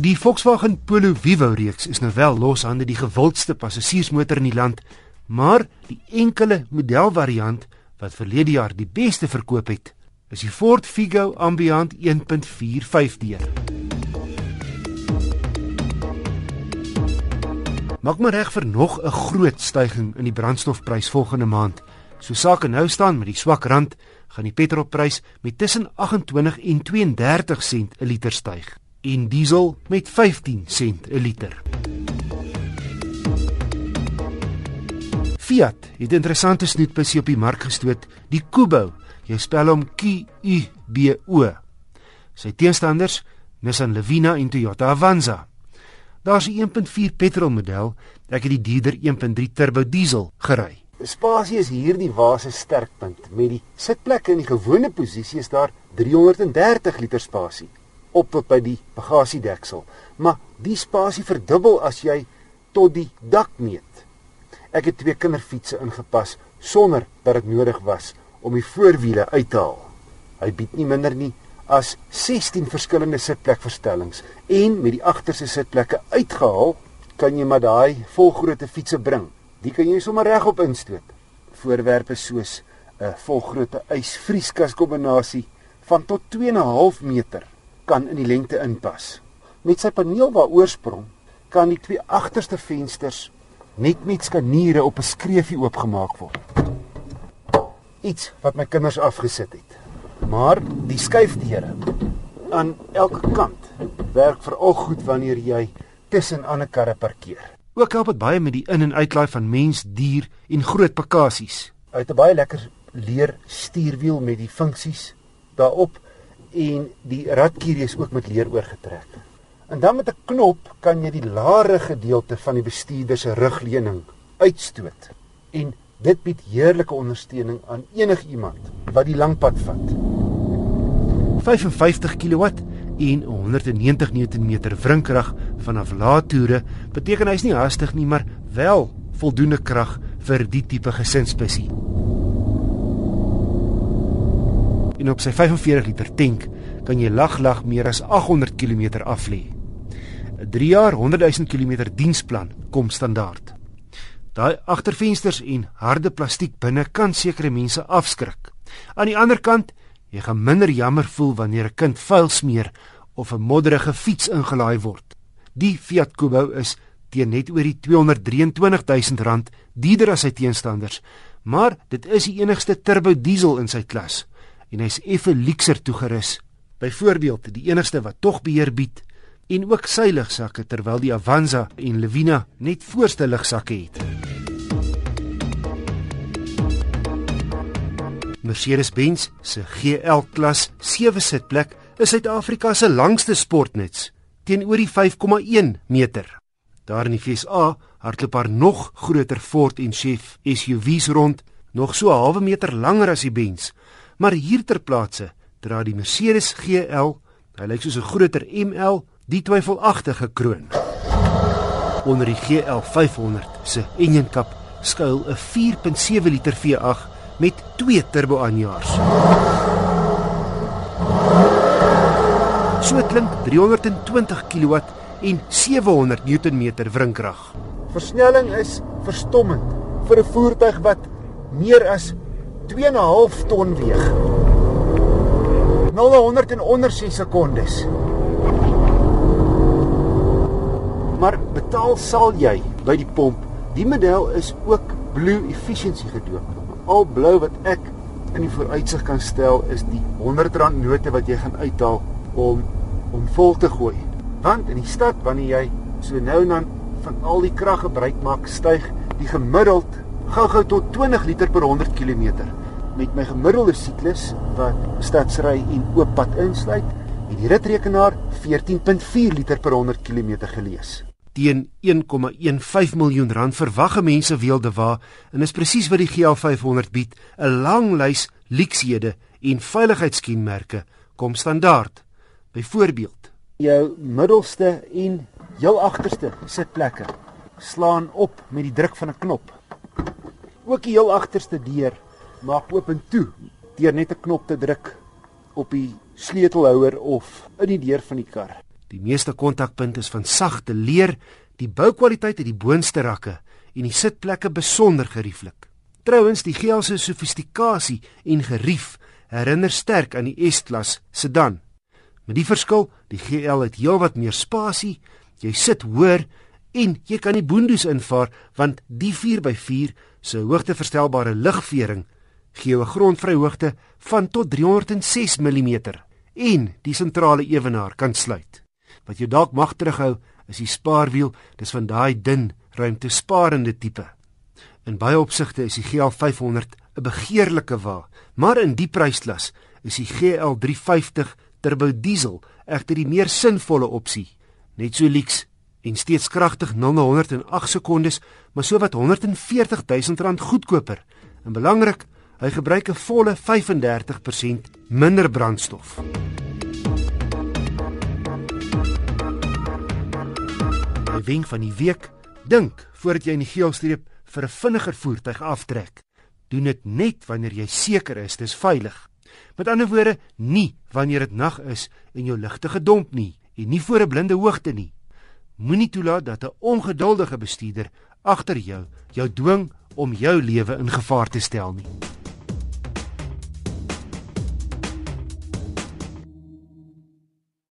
Die Volkswagen Polo Vivo reeks is nou wel loshande die gewildste passasiersmotor in die land, maar die enkele modelvariant wat verlede jaar die beste verkoop het, is die Ford Figo Ambiant 1.4 5-deur. Maak maar reg vir nog 'n groot stygings in die brandstofprys volgende maand. So sake nou staan met die swak rand, gaan die petrolprys met tussen 28 en 32 sent 'n liter styg en diesel met 15 sent 'n liter. Fiat het 'n interessante snoetbusie op die mark gestoot, die Kubo. Jy spel hom Q U B O. Sy teenstanders, Nissan Levina en Toyota Avanza. Daar's 'n 1.4 petrolmodel, ek het die dierder 1.3 turbo diesel gery. Spasie is hierdie wa se sterkpunt. Met die sitplekke in die gewone posisie is daar 330 liter spasie op by die bagasiedeksel, maar die spasie verdubbel as jy tot die dak meet. Ek het twee kinderfietsse ingepas sonder dat dit nodig was om die voorwiele uit te haal. Hy bied nie minder nie as 16 verskillende sitplekverstellings en met die agterste sitplekke uitgehaal, kan jy maar daai volgrootte fietsse bring. Die kan jy sommer regop instoot. Voorwerpe soos 'n volgrootte ysvrieskas kombinasie van tot 2.5 meter kan in die lengte inpas. Met sy paneel waar oorsprong kan die twee agterste vensters net met skaniere op 'n skreefie oopgemaak word. Iets wat my kinders afgesit het. Maar die skuifdeure aan elke kant werk veral goed wanneer jy tussen ander karre parkeer. Ook help dit baie met die in- en uitlaai van mens, dier en groot pakkasies. Uit 'n baie lekker leer stuurwiel met die funksies daarop en die radkierie is ook met leer oorgetrek. En dan met 'n knop kan jy die laere gedeelte van die bestuurder se rugleuning uitstoot. En dit bied heerlike ondersteuning aan enigiemand wat die lang pad vat. 55 kW en 190 Nm wrinkrag vanaf lae toere beteken hy's nie hastig nie, maar wel voldoende krag vir die tipe gesinsbusie. En op sy 45 liter tank kan jy lag lag meer as 800 km af lê. 'n 3 jaar 100 000 km diensplan kom standaard. Daai agtervensters en harde plastiek binne kan sekere mense afskrik. Aan die ander kant, jy gaan minder jammer voel wanneer 'n kind vuil smeer of 'n modderige fiets ingelaai word. Die Fiat Kubo is teen net oor die 223 000 rand duurder as sy teenstanders, maar dit is die enigste turbo diesel in sy klas en hy's effe luukser toegerus. Byvoorbeeld, die enigste wat tog beheer bied en ook sy lugsakke terwyl die Avanza en Levina net voorste lugsakke het. Mercedes-Benz se GL klas 7 sitplek is Suid-Afrika se langste sportnuts teenoor die 5,1 meter. Daar in die FSA hardloop haar nog groter Ford en Chef SUV's rond, nog so 'n halwe meter langer as die Benz, Maar hier ter plaatse dra die Mercedes GL, hy lyk soos 'n groter ML, die twyfelagtige kroon. Onder die GL 500 se enjinkap skuil 'n 4.7 liter V8 met twee turbo-aanjaers. So klink 320 kW en 700 Nm wrinkrag. Versnelling is verstommend vir 'n voertuig wat meer as 2.5 ton weeg. 0 100 in onder 6 sekondes. Maar betaal sal jy by die pomp. Die model is ook blue efficiency gedoop. Al blou wat ek in die vooruitsig kan stel is die R100 note wat jy gaan uithaal om om vol te gooi. Want in die stad wanneer jy so nou en dan van al die krag gebruik maak, styg die gemiddeld gou-gou tot 20 liter per 100 km met my gemiddelde siklus wat stadsry en oop pad insluit, het die ritrekenaar 14.4 liter per 100 km gelees. Teen 1,15 miljoen rand verwagge mense weelde waar en is presies wat die GL500 bied, 'n lang lys lukshede en veiligheidskenmerke kom standaard. Byvoorbeeld, jou middelste en heel agterste sitplekke slaan op met die druk van 'n knop. Ook die heel agterste deur maak oop en toe deur net 'n knop te druk op die sleutelhouer of in die deur van die kar. Die meeste kontakpunte is van sagte leer, die boukwaliteit het die boonste rakke en die sitplekke besonder gerieflik. Trouwens, die GL se sofistikasie en gerief herinner sterk aan die S-klas sedan. Met die verskil, die GL het heelwat meer spasie, jy sit hoër en jy kan die boondoes invaar want die 4x4 se hoogteverstelbare ligvering gee 'n grondvryhoogte van tot 306 mm en die sentrale ewenaar kan sluit. Wat jou dalk mag terughou is die spaarwiel, dis van daai dun, ruimtesparende tipe. In baie opsigte is die GL 500 'n begeerlike wa, maar in die prysklas is die GL 350 turbo diesel egter die meer sinvolle opsie. Net so lyks en steeds kragtig 0 na 100 in 8 sekondes, maar sowat 140 000 rand goedkoper. En belangrik, hy gebruik 'n volle 35% minder brandstof. Die wenk van die week: dink voordat jy in die geelstreep vir 'n vinniger voertuig aftrek. Doen dit net wanneer jy seker is dit is veilig. Met ander woorde, nie wanneer dit nag is en jou ligte gedomp nie en nie voor 'n blinde hoogte nie. Moenie toelaat dat 'n ongeduldige bestuurder agter jou jou dwing om jou lewe in gevaar te stel nie.